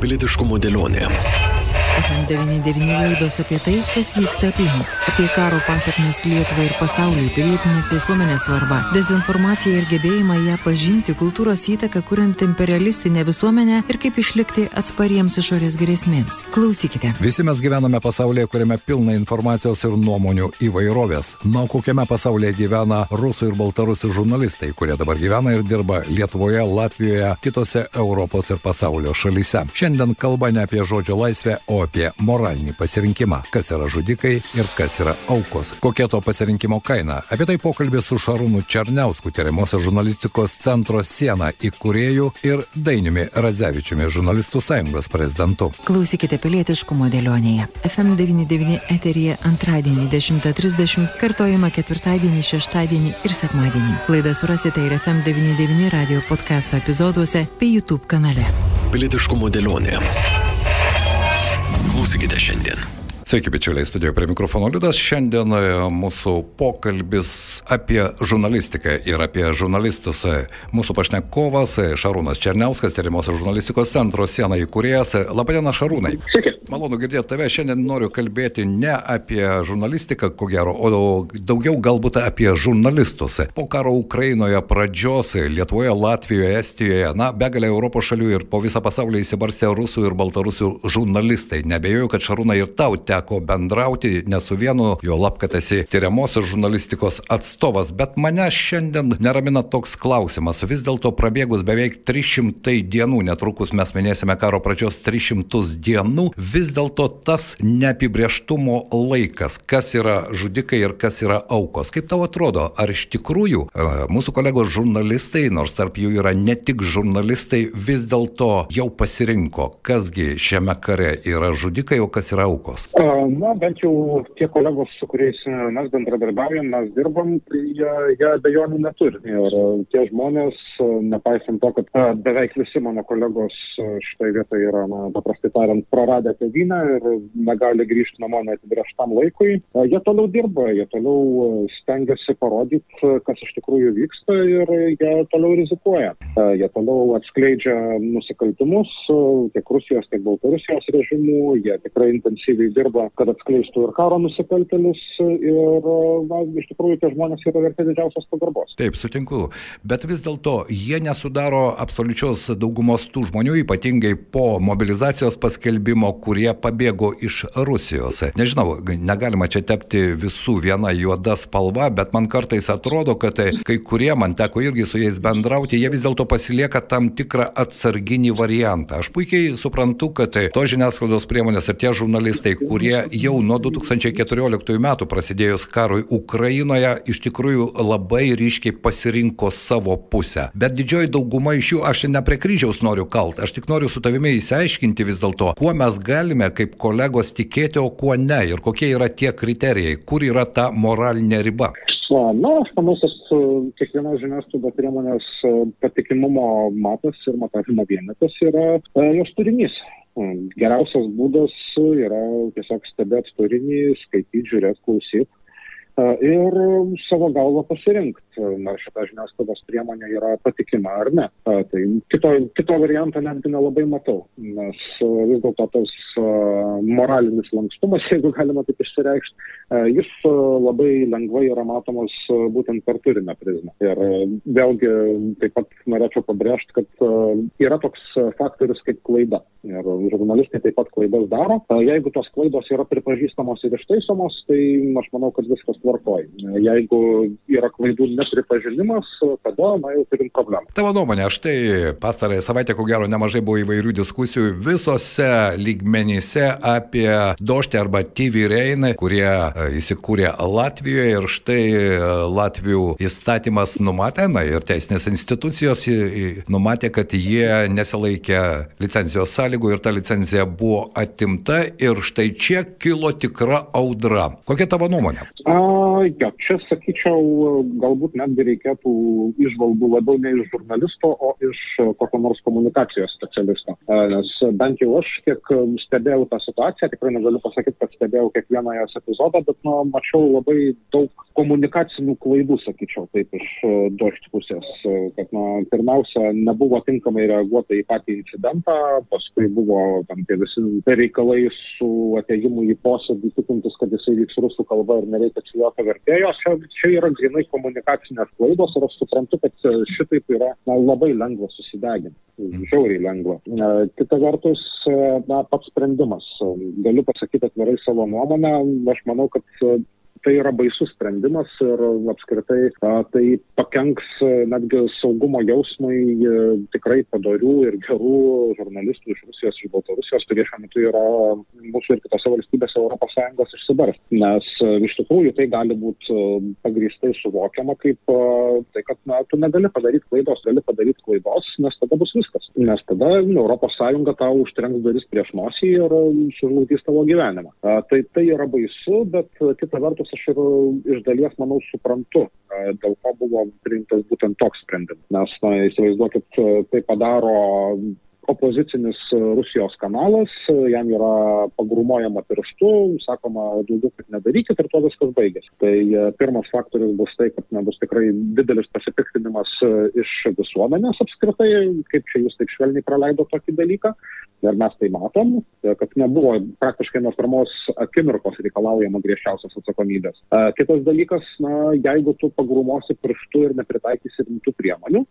Pilietiškumo dėlionė. FM99 laidos apie tai, kas vyksta aplink, apie karo pasiekmes Lietuvai ir pasauliui, pilietinės visuomenės svarbą, dezinformaciją ir gebėjimą ją pažinti, kultūros įtaką, kuriant imperialistinę visuomenę ir kaip išlikti atspariems išorės grėsmėms. Klausykite. Visi mes gyvename pasaulyje, kuriame pilna informacijos ir nuomonių įvairovės. Na, kokiame pasaulyje gyvena rusų ir baltarusių žurnalistai, kurie dabar gyvena ir dirba Lietuvoje, Latvijoje, kitose Europos ir pasaulio šalyse. Šiandien kalba ne apie žodžio laisvę, o apie moralinį pasirinkimą, kas yra žudikai ir kas yra aukos, kokia to pasirinkimo kaina. Apie tai pokalbės su Šarūnu Černiausku, tyriamosios žurnalistikos centro siena įkūrėjų ir Dainiumi Radzevičiumi, žurnalistų sąjungos prezidentu. Klausykite pilietiškumo dėlionėje. FM99 eterija antradienį 10.30, kartojama ketvirtadienį, šeštadienį ir sekmadienį. Laidą surasite ir FM99 radio podcast'o epizoduose bei YouTube kanale. Pilietiškumo dėlionė. Klausykite šiandien. Sveiki, bičiuliai, studijoje prie mikrofono Liudas. Šiandien e, mūsų pokalbis apie žurnalistiką ir apie žurnalistus. Mūsų pašnekovas e, Šarūnas Černiauskas, tyrimosios žurnalistikos centro siena įkūrėjas. Labadiena, Šarūnai. Sveiki. Malonu girdėti tave. Šiandien noriu kalbėti ne apie žurnalistiką, ko gero, o daugiau galbūt apie žurnalistus. Po karo Ukrainoje pradžios Lietuvoje, Latvijoje, Estijoje, na, begalė Europos šalių ir po visą pasaulį įsibarstė rusų ir baltarusių žurnalistai. Nebejoju, kad Šarūna ir tau teko bendrauti ne su vienu, jo lab, kad esi tyriamosios žurnalistikos atstovas. Bet mane šiandien neramina toks klausimas. Vis dėlto prabėgus beveik 300 dienų, netrukus mes minėsime karo pradžios 300 dienų, vis dėlto tas neapibrieštumo laikas, kas yra žudikai ir kas yra aukos. Kaip tau atrodo, ar iš tikrųjų e, mūsų kolegos žurnalistai, nors tarp jų yra ne tik žurnalistai, vis dėlto jau pasirinko, kasgi šiame kare yra žudikai, o kas yra aukos? Na, bent jau tie kolegos, su kuriais mes bendradarbiaujam, mes dirbam, tai jie, jie abejonių neturi. Ir tie žmonės, nepaisant to, kad beveik visi mano kolegos šitoje vietoje yra, na, paprastai tariant, praradę tėvynę ir negali grįžti namo neapibrieštam laikui. Jie toliau dirba, jie toliau stengiasi parodyti, kas iš tikrųjų vyksta ir jie toliau rizikuoja. Jie toliau atskleidžia nusikaltimus tiek Rusijos, tiek Baltarusijos režimų, jie tikrai intensyviai dirba, kad atskleistų ir karo nusikaltelius ir, na, iš tikrųjų tie žmonės yra verti didžiausios pagarbos. Taip, sutinku, bet vis dėlto jie nesudaro absoliučios daugumos tų žmonių, ypatingai po mobilizacijos paskelbimo, kurie pabėgo iš Rusijos. Nežinau, negalima čia tepti visų viena juoda spalva, bet man kartais atrodo, kad kai kurie, man teko irgi su jais bendrauti, jie vis dėlto pasilieka tam tikrą atsarginį variantą. Aš puikiai suprantu, kad to žiniasklaidos priemonės ir tie žurnalistai, kurie jau nuo 2014 metų prasidėjus karui Ukrainoje, iš tikrųjų labai ryškiai pasirinko savo pusę. Bet didžioji dauguma iš jų, aš ne prie kryžiaus noriu kalt, aš tik noriu su tavimi įsiaiškinti vis dėlto, kuo mes galime kaip kolegos tikėti, o kuo ne ir kokie yra tie kriterijai, kur yra ta moralinė riba. Na, aš manau, kad kiekvienos žiniasklaidos priemonės patikimumo matas ir matavimo vienetas yra jos turinys. Geriausias būdas yra tiesiog stebėti turinį, skaityti, žiūrėti, klausyti ir savo galvą pasirinkti, ar šita žiniasklaidos priemonė yra patikima ar ne. Tai kito, kito varianto netgi nelabai matau, nes vis dėlto tas moralinis lankstumas, jeigu galima taip išsireikšti, jis labai lengvai yra matomas būtent per turinę prizmę. Ir vėlgi taip pat norėčiau pabrėžti, kad yra toks faktorius kaip klaida. Ir žurnalistai taip pat klaidas daro. Jeigu tos klaidos yra pripažįstamos ir ištaisomos, tai aš manau, kad viskas tvarkoj. Jeigu yra klaidų nepripažinimas, tada, na, jau turim problemą. Tavo nuomonė, aš tai pastarąją savaitę, ko gero, nemažai buvo įvairių diskusijų visose lygmenyse apie Doštį arba TV Rein, kurie įsikūrė Latvijoje ir štai Latvijų įstatymas numatė, na ir teisinės institucijos numatė, kad jie nesilaikė licencijos sąlygų ir ta licencija buvo atimta ir štai čia kilo tikra audra. Kokia tavo nuomonė? A, jo, čia sakyčiau, galbūt netgi reikėtų išvalgų labiau ne iš žurnalisto, o iš kokio nors komunikacijos specialisto. Nes bent jau aš, kiek stebėjau tą situaciją, tikrai negaliu pasakyti, kad stebėjau kiekvieną jos epizodą, bet nu, mačiau labai daug komunikacinių klaidų, sakyčiau, taip iš došt pusės. Kad, na, pirmiausia, nebuvo tinkamai reaguota į patį incidentą, paskui buvo tam tie visi reikalai su ateimu į posėdį, tikintis, kad jisai vyks rusų kalba ir nereikia čia jokio vertėjo. Čia, čia yra grinai komunikacinės klaidos ir aš suprantu, kad šitaip yra na, labai lengva susideginti. Žiauriai lengva. Kita vertus, na, pats sprendimas. Galiu pasakyti atvirai savo nuomonę. Aš manau, kad tai yra baisus sprendimas ir apskritai tai pakenks netgi saugumo jausmui tikrai padorių ir gerų žurnalistų iš Rusijos, iš Baltarusijos, kurie šiuo metu yra mūsų ir kitose valstybėse Europos Sąjungos išsibarst. Nes iš tikrųjų tai gali būti pagrįstai suvokiama kaip tai, kad na, tu negali padaryti klaidos, gali padaryti klaidos, nes tada bus viskas. Nes tada Europos Sąjunga tau užtrenks duris prieš nosį ir sužlugdys tavo gyvenimą. Tai tai yra baisu, bet kita vertus aš ir iš dalies, manau, suprantu, dėl ko buvo priimtas būtent toks sprendimas. Nes, na, įsivaizduokit, tai padaro opozicinis Rusijos kanalas, jam yra pagrumojama pirštu, sakoma, daugiau kaip nedarykit ir to viskas baigėsi. Tai pirmas faktorius bus tai, kad na, bus tikrai didelis pasipiktinimas iš visuomenės apskritai, kaip čia jūs taip švelniai praleido tokį dalyką. Ir mes tai matom, kad nebuvo praktiškai nuo pirmos akimirkos reikalaujama griežčiausios atsakomybės. Kitas dalykas, na, jeigu tu pagrumosi pirštu ir nepritaikysi rimtų priemonių,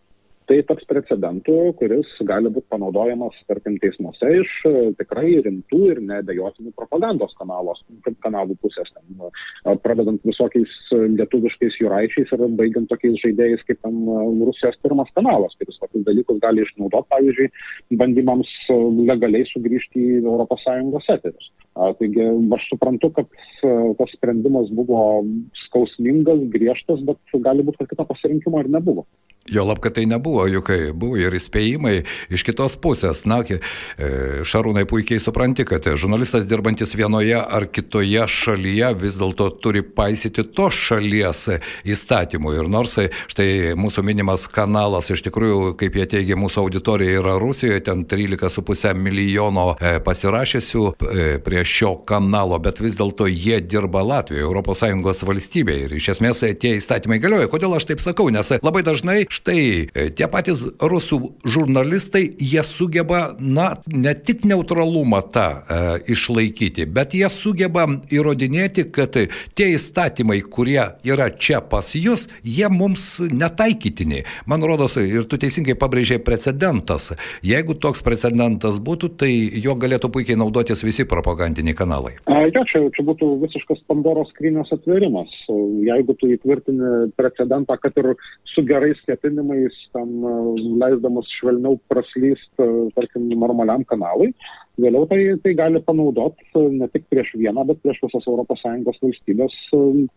tai taps precedentu, kuris gali būti panaudojamas, tarkim, teismuose iš tikrai rimtų ir nebejotinų propagandos kanalos, kanalų pusės, ten, pradedant visokiais lietuviškais juraičiais ir baigiant tokiais žaidėjais kaip ten Rusijos pirmas kanalas, kuris tokius dalykus gali išnaudoti, pavyzdžiui, bandymams legaliai sugrįžti į ES eterius. Taigi aš suprantu, kad tas sprendimas buvo skausmingas, griežtas, bet gali būti, kad kito pasirinkimo ir nebuvo. Jo lab, kad tai nebuvo, juk buvo ir įspėjimai iš kitos pusės. Na, Šarūnai puikiai supranti, kad žurnalistas dirbantis vienoje ar kitoje šalyje vis dėlto turi paisyti tos šalies įstatymų. Ir nors štai mūsų minimas kanalas, iš tikrųjų, kaip jie teigia, mūsų auditorija yra Rusijoje, ten 13,5 milijono pasirašysių prie šio kanalo, bet vis dėlto jie dirba Latvijoje, ES valstybėje. Ir iš esmės tie įstatymai galioja. Kodėl aš taip sakau? Nes labai dažnai štai tie patys rusų žurnalistai, jie sugeba, na, ne tik neutralumą tą e, išlaikyti, bet jie sugeba įrodinėti, kad tie įstatymai, kurie yra čia pas jūs, jie mums netaikytini. Man rodos, ir tu teisingai pabrėžiai precedentas. Jeigu toks precedentas būtų, tai jo galėtų puikiai naudotis visi propagandiniai kanalai. Jo, čia, čia būtų visiškas Pandoros skrynios atverimas. Jeigu tu įtvirtini precedentą, kad ir su gerais ketinimais, tam leisdamas švelniau praslyst, tarkim, normaliam kanalui, vėliau tai, tai gali panaudot ne tik prieš vieną, bet prieš visas ES valstybės,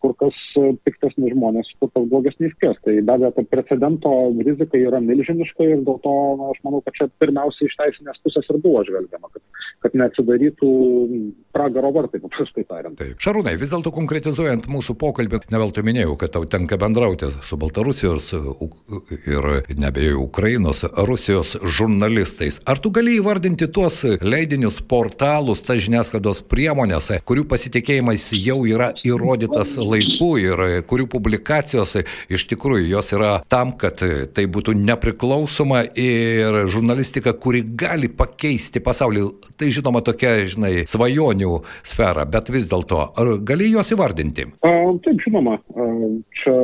kur kas piktesni žmonės, kur kas blogesnis kės. Tai be abejo, kad precedento rizika yra milžiniška ir dėl to na, aš manau, kad čia pirmiausia iš teisinės pusės ir buvo žvelgiama, kad, kad neatsidarytų pragaro vartai, paprastai tariant. Taip. Šarūnai, vis dėlto konkretizuojant mūsų pokalbį, neveltui minėjau, kad tau tenka bendrauti su Baltarusijos ir nebejoju Ukrainos, Rusijos žurnalistais. Ar tu gali įvardinti tuos leidinius, portalus, tas žiniasklaidos priemonės, kurių pasitikėjimas jau yra įrodytas laiku ir kurių publikacijos iš tikrųjų jos yra tam, kad tai būtų nepriklausoma ir žurnalistika, kuri gali pakeisti pasaulį. Tai žinoma tokia, žinai, svajonių sfera, bet vis dėlto, ar gali juos įvardinti? Taip, žinoma. Čia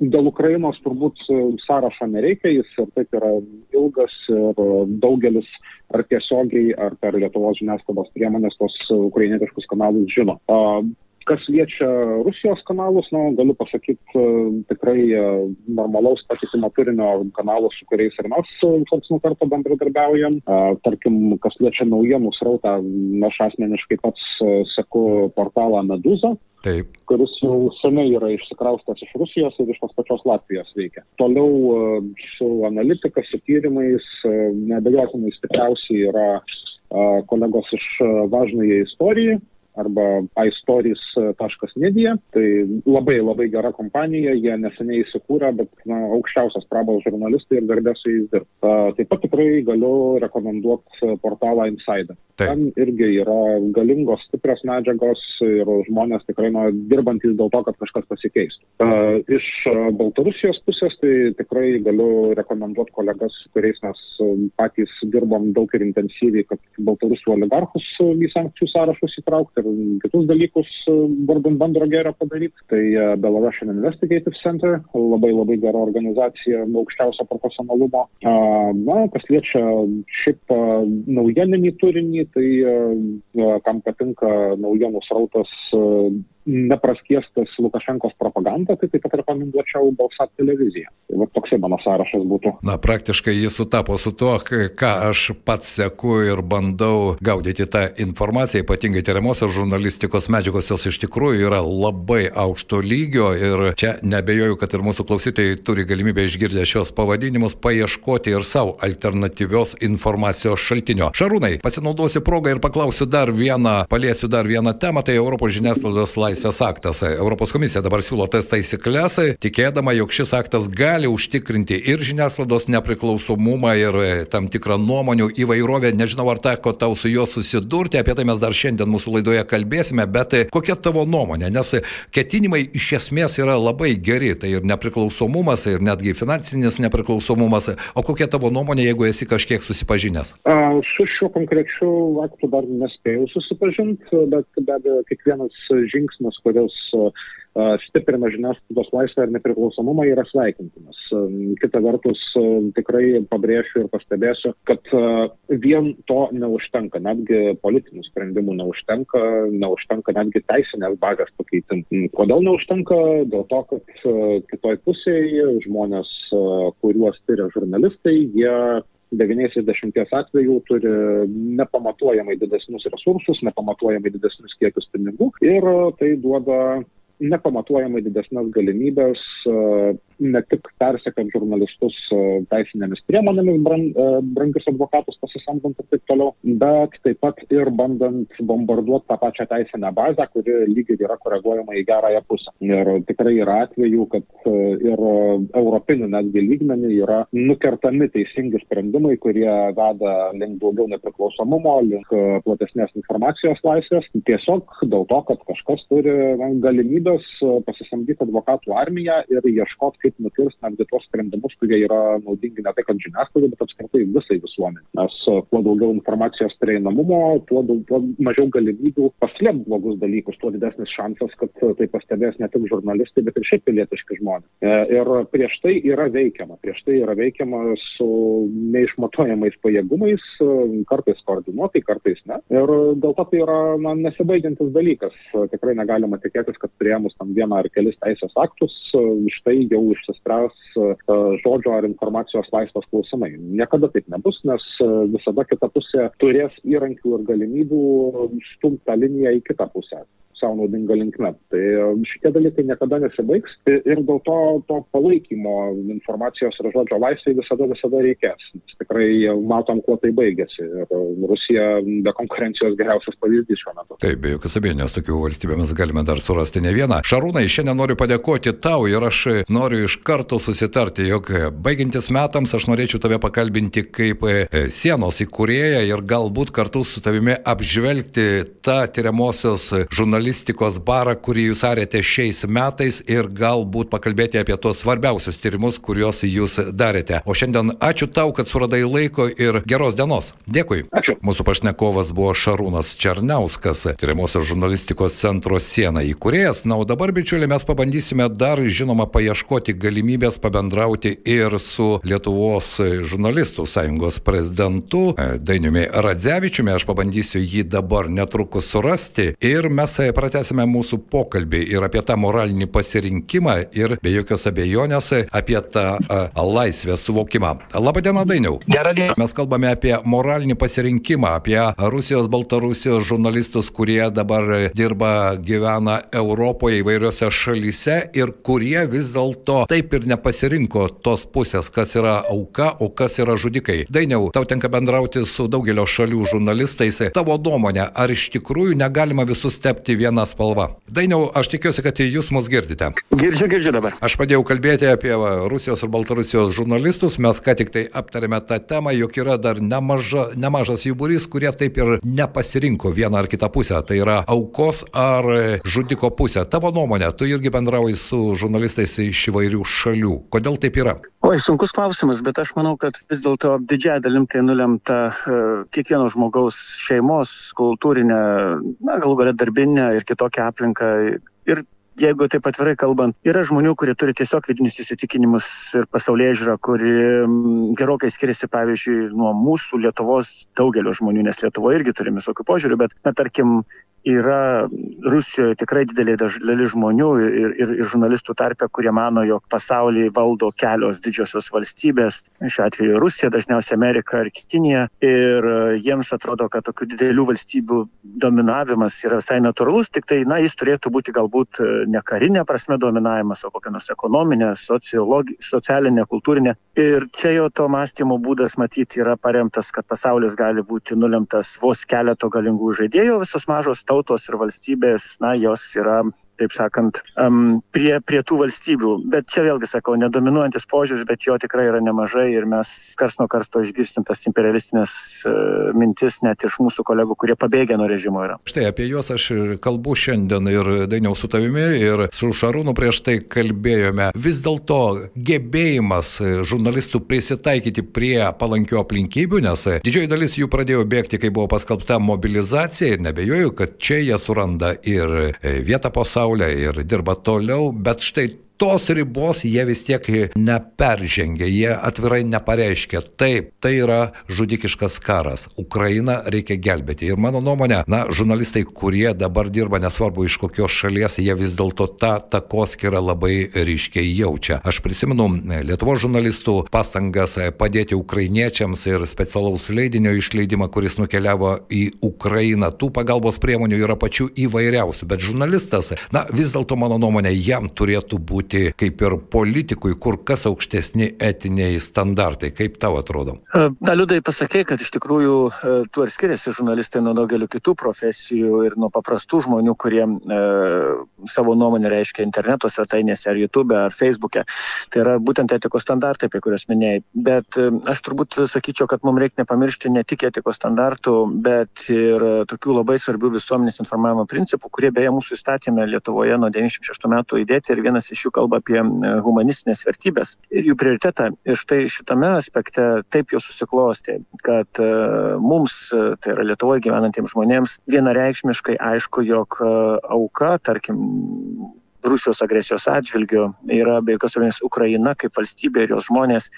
dėl Ukrainos turbūt sąrašo nereikia, jis ir taip yra ilgas ir daugelis ar tiesiogiai, ar per Lietuvos žiniasklaidos priemonės tos ukrainietiškus kanalus žino. Kas liečia Rusijos kanalus, na, galiu pasakyti tikrai normalaus patikimo turinio kanalus, su kuriais ir mes karts nuo karto bendradarbiaujam. Tarkim, kas liečia naujienų srautą, aš asmeniškai pats seku portalą Meduza, Taip. kuris jau seniai yra išsikraustas iš Rusijos ir iš tos pačios Latvijos veikia. Toliau su analitika, su tyrimais, nebejotinai stipriausiai yra kolegos iš Važnoje istorijoje arba istories.media. Tai labai labai gera kompanija, jie neseniai įsikūrė, bet na, aukščiausias prabos žurnalistai ir garbė su jais dirbti. Taip pat tikrai galiu rekomenduoti portalą Insider. Taip. Ten irgi yra galingos, stiprios medžiagos ir žmonės tikrai nu, dirbantis dėl to, kad kažkas pasikeistų. Iš Baltarusijos pusės tai tikrai galiu rekomenduoti kolegas, kuriais mes patys dirbam daug ir intensyviai, kad Baltarusių oligarchus į sankcijų sąrašus įtraukti ir kitus dalykus vardan bendro gėrio padaryti. Tai Belarusian Investigative Center, labai labai gera organizacija, aukščiausio profesionalumo. Na, kas liečia šiaip naujieninį turinį, tai kam patinka naujienų srautas nepraskiestas Lukašenkos propaganda, tai taip pat rekomenduočiau balsat televiziją. Tai va toksai mano sąrašas būtų. Na, praktiškai jis sutapo su tuo, ką aš pats seku ir bandau gaudyti tą informaciją, ypatingai tyriamosios žurnalistikos medžiagos, jos iš tikrųjų yra labai aukšto lygio ir čia nebejoju, kad ir mūsų klausytojai turi galimybę išgirdę šios pavadinimus paieškoti ir savo alternatyvios informacijos šaltinio. Šarūnai, pasinaudosiu progą ir paklausiu dar vieną, paliesiu dar vieną temą, tai Europos žiniasklaidos laisvė laisvės aktas. Europos komisija dabar siūlo tas taisyklės, tikėdama, jog šis aktas gali užtikrinti ir žiniasklaidos nepriklausomumą, ir e, tam tikrą nuomonių įvairovę. Nežinau, ar teko tau su juo susidurti, apie tai mes dar šiandien mūsų laidoje kalbėsime, bet e, kokia tavo nuomonė? Nes ketinimai iš esmės yra labai geri, tai ir nepriklausomumas, ir netgi finansinis nepriklausomumas. O kokia tavo nuomonė, jeigu esi kažkiek susipažinęs? A, su šiuo konkrečiu aktu dar nespėjau susipažinti, bet be abejo kiekvienas žingsnis veiksmas, kuris stiprina žiniasklaidos laisvę ir nepriklausomumą, yra sveikintinas. Kita vertus, tikrai pabrėšiu ir pastebėsiu, kad vien to neužtenka, netgi politinių sprendimų neužtenka, neužtenka netgi teisinės bazės pakeitimų. Kodėl neužtenka? Dėl to, kad kitoj pusėje žmonės, kuriuos tyria žurnalistai, jie 9 iš 10 atvejų turi nepamatuojamai didesnius resursus, nepamatuojamai didesnius kiekius pinigų ir tai duoda nepamatuojamai didesnės galimybės ne tik persekant žurnalistus teisinėmis priemonėmis, brangius advokatus pasisamdant ir taip toliau, bet taip pat ir bandant bombarduoti tą pačią teisinę bazę, kuri lygiai yra koreguojama į gerąją pusę. Ir tikrai yra atvejų, kad ir europinių netgi lygmenį yra nukertami teisingi sprendimai, kurie veda link daugiau nepriklausomumo, link platesnės informacijos laisvės, tiesiog dėl to, kad kažkas turi galimybę galimybės e, pasisamdyti advokatų armiją ir ieškoti, kaip nukirsti netgi tuos sprendimus, kurie yra naudingi ne tai, kad žiniasklaidai, bet apskritai visai visuomenė. Nes e, kuo daugiau informacijos prieinamumo, tuo, daug, tuo mažiau galimybių paslėpti blogus dalykus, tuo didesnis šansas, kad tai pastebės ne tik žurnalistai, bet ir šiaip pilietiški žmonės. E, ir prieš tai yra veikiama, prieš tai yra veikiama su neišmatuojamais pajėgumais, kartais koordinuotai, kartais ne. Ir dėl to tai yra na, nesibaigiantis dalykas. Tikrai negalima tikėtis, kad prie priėmus tam vieną ar kelis teisės aktus, iš tai jau išsispręs e, žodžio ar informacijos laisvės klausimai. Niekada taip nebus, nes e, visada kita pusė turės įrankių ir galimybių stumti tą liniją į kitą pusę savo naudinga linkme. Tai e, šitie dalykai niekada nesibaigs ir dėl to, to palaikymo informacijos ir žodžio laisvai visada, visada reikės. Tikrai matom, kuo tai baigėsi. Ir Rusija be konkurencijos geriausias pavyzdys šiuo metu. Taip, be jokios abejonės, tokių valstybių mes galime dar surasti ne vieną. Šarūnai, šiandien noriu padėkoti tau ir aš noriu iš karto susitarti, jog baigiantis metams aš norėčiau tave pakalbinti kaip e, sienos įkūrėją ir galbūt kartu su tavimi apžvelgti tą tyriamosios žurnalistikos žurnalistikos barą, kurį jūs arėte šiais metais ir galbūt pakalbėti apie tos svarbiausius tyrimus, kuriuos jūs darėte. O šiandien ačiū tau, kad suradai laiko ir geros dienos. Dėkui. Ačiū. Mūsų pašnekovas buvo Šarūnas Černiauskas, tyriamosios žurnalistikos centro siena įkūrėjas. Na, o dabar, bičiuliai, mes pabandysime dar, žinoma, paieškoti galimybės pabendrauti ir su Lietuvos žurnalistų sąjungos prezidentu Dainiumi Radzevičiumi. Aš pabandysiu jį dabar netrukus surasti ir mes pradėsime pratesime mūsų pokalbį ir apie tą moralinį pasirinkimą ir be jokios abejonės apie tą a, laisvės suvokimą. Labadiena, Dainiau. Gerą dieną. Mes kalbame apie moralinį pasirinkimą, apie Rusijos, Baltarusijos žurnalistus, kurie dabar dirba, gyvena Europoje įvairiose šalyse ir kurie vis dėlto taip ir nepasirinko tos pusės, kas yra auka, o kas yra žudikai. Dainiau, tau tenka bendrauti su daugelio šalių žurnalistais. Tavo nuomonė, ar iš tikrųjų negalima visus tepti vieną spalvą? Dainiau, aš tikiuosi, kad jūs mus girdite. Girdžiu, girdžiu dabar. Aš padėjau kalbėti apie Rusijos ir Baltarusijos žurnalistus, mes ką tik tai aptarėme tą temą, jog yra dar nemaža, nemažas jų būrys, kurie taip ir nepasirinko vieną ar kitą pusę. Tai yra aukos ar žudiko pusė. Tavo nuomonė, tu irgi bendrauji su žurnalistais iš įvairių šalių. Kodėl taip yra? Oi, sunkus klausimas, bet aš manau, kad vis dėlto didžiąją dalim tai nulemta uh, kiekvieno žmogaus šeimos, kultūrinė, na, galų galia darbinė ir kitokia aplinka. Ir jeigu taip atvirai kalbant, yra žmonių, kurie turi tiesiog vidinius įsitikinimus ir pasaulyje žiūrą, kuri gerokai skiriasi, pavyzdžiui, nuo mūsų Lietuvos daugelio žmonių, nes Lietuvoje irgi turime visokių požiūrių, bet, na, tarkim, yra Rusijoje tikrai didelė dalis žmonių ir, ir, ir žurnalistų tarpe, kurie mano, jog pasaulį valdo kelios didžiosios valstybės, šiuo atveju Rusija, dažniausiai Amerika ar Kinija. Ir jiems atrodo, kad tokių didelių valstybių dominavimas yra visai natūralus, tik tai, na, jis turėtų būti galbūt ne karinė prasme dominavimas, o kokia nors ekonominė, socialinė, kultūrinė. Ir čia jo to mąstymo būdas matyti yra paremtas, kad pasaulis gali būti nulemtas vos keleto galingų žaidėjų, visos mažos tautos ir valstybės, na, jos yra taip sakant, um, prie, prie tų valstybių. Bet čia vėlgi sakau, nedominuojantis požiūris, bet jo tikrai yra nemažai ir mes kars nuo karsto išgirstim tas imperialistinės uh, mintis net iš mūsų kolegų, kurie pabėgė nuo režimo yra. Štai apie juos aš kalbu šiandien ir dainiau su tavimi ir su Šarūnu prieš tai kalbėjome. Vis dėlto gebėjimas žurnalistų prisitaikyti prie palankių aplinkybių, nes didžioji dalis jų pradėjo bėgti, kai buvo paskelbta mobilizacija ir nebejoju, kad čia jie suranda ir vietą po savo saulę ir dirba toliau, bet štai tos ribos jie vis tiek neperžengia, jie atvirai nepareiškia. Taip, tai yra žudikiškas karas. Ukrainą reikia gelbėti. Ir mano nuomonė, na, žurnalistai, kurie dabar dirba, nesvarbu iš kokios šalies, jie vis dėlto tą takoskirą labai ryškiai jaučia. Aš prisimenu Lietuvo žurnalistų pastangas padėti ukrainiečiams ir specialaus leidinio išleidimą, kuris nukeliavo į Ukrainą. Tų pagalbos priemonių yra pačių įvairiausių, bet žurnalistas, na, vis dėlto mano nuomonė, jam turėtų būti būti kaip ir politikui kur kas aukštesni etiniai standartai. Kaip tau atrodo? Na, liūdai pasakė, kad iš tikrųjų tuo ir skiriasi žurnalistai nuo daugelio kitų profesijų ir nuo paprastų žmonių, kurie e, savo nuomonę reiškia interneto svetainėse ar YouTube ar Facebook'e. Tai yra būtent etikos standartai, apie kuriuos minėjai. Bet e, aš turbūt sakyčiau, kad mums reikia nepamiršti ne tik etikos standartų, bet ir tokių labai svarbių visuomenės informavimo principų, kurie beje mūsų įstatymė Lietuvoje nuo 96 metų įdėti ir vienas iš jų kalba apie e, humanistinės vertybės ir jų prioritetą. Ir štai šitame aspekte taip jau susiklosti, kad e, mums, e, tai yra Lietuvoje gyvenantiems žmonėms, vienareikšmiškai aišku, jog auka, tarkim, Rusijos agresijos atžvilgiu yra be jokios abejonės Ukraina kaip valstybė ir jos žmonės.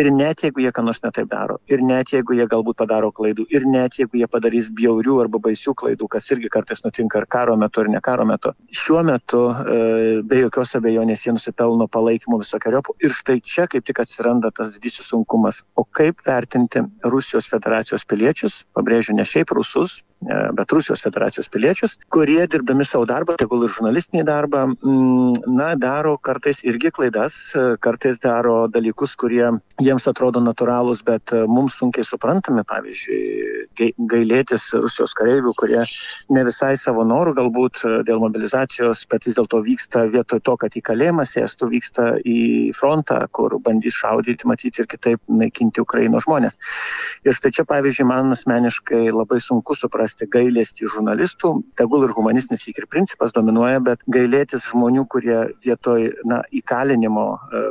Ir net jeigu jie ką nors netaip daro, ir net jeigu jie galbūt padaro klaidų, ir net jeigu jie padarys bjaurių arba baisių klaidų, kas irgi kartais nutinka ir karo metu, ir ne karo metu, šiuo metu e, be jokios abejonės jie nusipelno palaikymo visokiojopų. Ir štai čia kaip tik atsiranda tas didysis sunkumas. O kaip vertinti Rusijos federacijos piliečius, pabrėžiu, ne šiaip rusus, bet Rusijos federacijos piliečius, kurie dirbdami savo darbą, tegul ir žurnalistinį darbą, na, daro kartais irgi klaidas, kartais daro dalykus, kurie jiems atrodo natūralūs, bet mums sunkiai suprantami, pavyzdžiui, gailėtis Rusijos kareivių, kurie ne visai savo norų galbūt dėl mobilizacijos, bet vis dėlto vyksta vietoj to, kad į kalėjimą sėstų, vyksta į frontą, kur bandys šaudyti, matyti ir kitaip naikinti Ukrainos žmonės. Ir štai čia, pavyzdžiui, man asmeniškai labai sunku suprasti gailėsti žurnalistų, tegul ir humanistinis lyg ir principas dominuoja, bet gailėtis žmonių, kurie vietoj na, įkalinimo,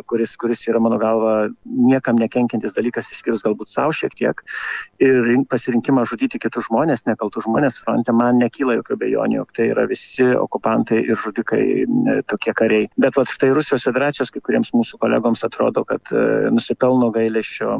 kuris, kuris yra mano galva niekam nekenkiantis dalykas, išskyrus galbūt savo šiek tiek, ir pasirinkimą žudyti kitus žmonės, nekaltus žmonės fronte, man nekyla jokių bejonių, jog tai yra visi okupantai ir žudikai e, tokie kariai. Bet va štai Rusijos federacijos kai kuriems mūsų kolegoms atrodo, kad e, nusipelno gailėšio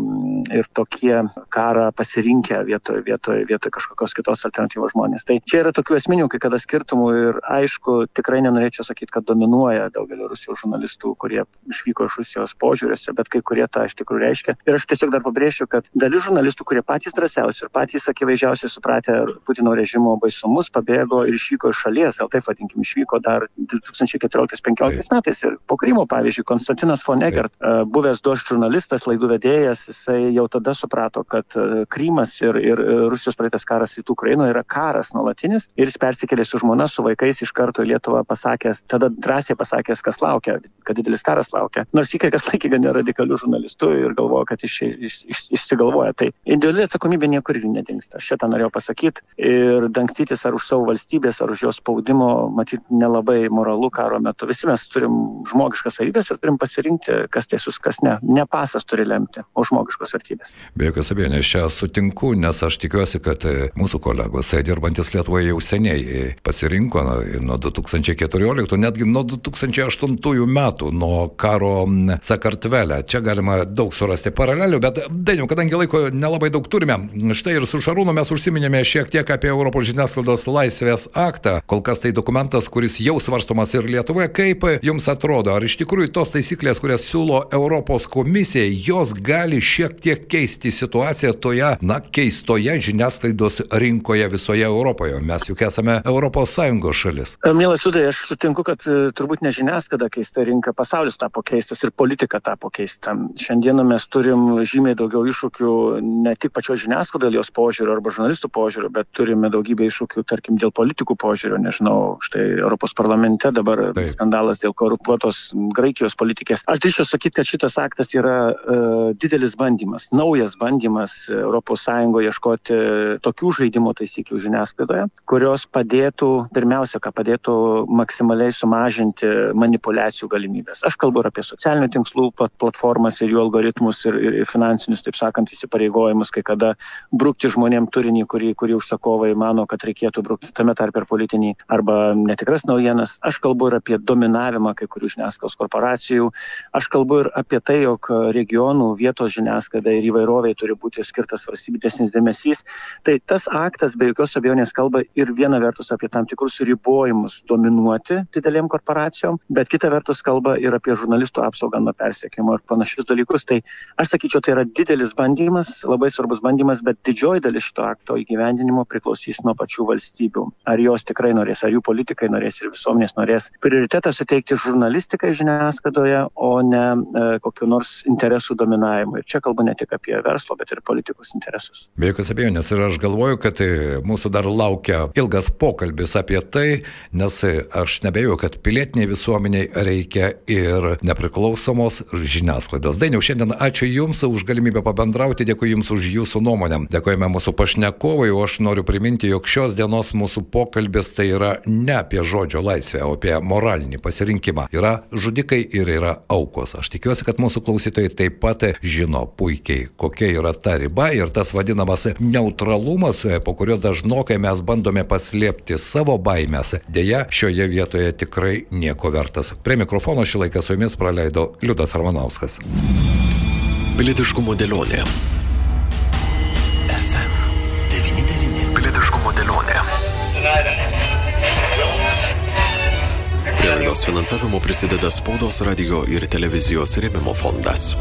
ir tokie karą pasirinkę vietoj, vietoj, vietoj kažkokios kitos alternatyvos žmonės. Tai čia yra tokių esminių kai kada skirtumų ir aišku, tikrai nenorėčiau sakyti, kad dominuoja daugelio Rusijos žurnalistų, kurie išvyko iš Rusijos požiūrėse, bet kai kurie tą iš tikrųjų reiškia. Ir aš tiesiog dar pabrėšiu, kad dalis žurnalistų, kurie patys drąsiausi ir patys akivaizdžiausiai supratę Putino režimo baisumus, pabėgo ir išvyko iš šalies, gal taip vadinkim, išvyko dar 2014-2015 metais ir po Krymo, pavyzdžiui, Konstantinas Fonegert, buvęs duoš žurnalistas, laidų vedėjas, jisai jau tada suprato, kad Krymas ir, ir e, Rusijos praeitas karas į Ukrainoje yra karas nuolatinis ir jis persikėlė su žmona, su vaikais iš karto į Lietuvą pasakęs, tada drąsiai pasakęs, kas laukia, kad didelis karas laukia. Nors jį kai kas laikė gan radikalių žurnalistų ir galvojo, kad iš, iš, iš, išsigalvoja. Tai individuali atsakomybė niekur ir nedingsta. Šitą norėjau pasakyti. Ir dangstytis ar už savo valstybės, ar už jos spaudimo, matyt, nelabai moralu karo metu. Visi mes turim žmogiškas savybės ir turim pasirinkti, kas teisus, kas ne. Ne pasas turi lemti, o žmogiškos vertybės. Be jokios abejonės, čia sutinku, nes aš tikiuosi, kad e, mūsų kolegos, e, dirbantis Lietuvoje jau seniai e, pasirinko nuo 2014, netgi nuo 2008 metų, nuo karo Sakartvelė. Čia galima daug surasti paralelių, bet dainiau, kadangi laiko nelabai daug turime, štai ir su Šarūnu mes užsiminėme šiek tiek apie Europos žiniasklaidos laisvės aktą. Kol kas tai dokumentas, kuris jau svarstomas ir Lietuvoje. Kaip jums atrodo, ar iš tikrųjų tos taisyklės, kurias siūlo Europos komisija, jos gali šiek tiek keisti situaciją toje, na, keistoje žiniasklaidos rinkoje visoje Europoje? Mes juk esame ES šalis. Mielas Sudai, aš sutinku, kad e, turbūt ne žiniasklaida keista rinka, pasaulis tapo keistas ir politika tapo keista. Šiandieną mes turim žymiai daugiau iššūkių ne tik pačios žiniasklaidos, jos požiūrio arba žurnalistų požiūrio, bet turime daugybę iššūkių, tarkim, dėl politikų požiūrio. Nežinau, štai Europos parlamente dabar Taip. skandalas dėl korumpuotos Graikijos politikės. Aš drįšiu sakyti, kad šitas aktas yra uh, didelis bandymas, naujas bandymas ES ieškoti tokių žaidimo taisyklių žiniasklaidoje, kurios padėtų, pirmiausia, ką padėtų maksimaliai sumažinti manipulacijų galimybės. Aš kalbu ir apie socialinių tinklų platformas ir jų algoritmus ir, ir, finansinius, taip sakant, įsipareigojimus, kai kada brūkti žmonėm turinį, kurį, kurį užsakovai mano, kad reikėtų brūkti tame tarp ir politinį arba netikras naujienas. Aš kalbu ir apie dominavimą kai kurių žiniasklaidos korporacijų. Aš kalbu ir apie tai, jog regionų vietos žiniasklaida ir įvairoviai turi būti skirtas valstybės dėmesys. Tai tas aktas be jokios abejonės kalba ir viena vertus apie tam tikrus ribojimus dominuoti didelėm korporacijom, bet kita vertus kalba ir apie žurnalistų apsaugą nuo persiekimo ir panašius dalykus. Tai aš sakyčiau, tai yra didelis bandymas, labai svarbus bandymas, bet didžioji dalis šito akto įgyvendinimo priklausys nuo pačių valstybių. Ar jos tikrai norės, ar jų politikai norės ir visuomenės norės prioritetą suteikti žurnalistikai žiniasklaidoje, o ne e, kokiu nors interesų dominavimui. Ir čia kalbu ne tik apie verslo, bet ir politikos interesus. Be jokios abejonės ir aš galvoju, kad e, mūsų dar laukia ilgas pokalbis apie tai, nes aš nebejoju, kad pilietiniai visuomeniai reikia ir nepriklausomos žiniasklaidos. Dainiau, šiandien ačiū Jums už galimybę pabendrauti, dėkui Jums už Jūsų nuomonę. Dėkojame mūsų pašnekovai, o aš noriu priminti, jog šios dienos mūsų pokalbis tai yra ne apie žodžio laisvę, o apie moralinį pasirinkimą. Yra žudikai ir yra aukos. Aš tikiuosi, kad mūsų klausytojai taip pat žino puikiai, kokia yra ta riba ir tas vadinamas neutralumas, po kurio dažnokai mes bandome paslėpti savo baimės. Deja, šioje vietoje tikrai nieko vertas. Prie mikrofono šį laiką su jumis praleido Liudas Armanauskas. Pilietiškumo dėlionė. FM99. Pilietiškumo dėlionė. Prie laidos finansavimo prisideda spaudos radio ir televizijos rėmimo fondas.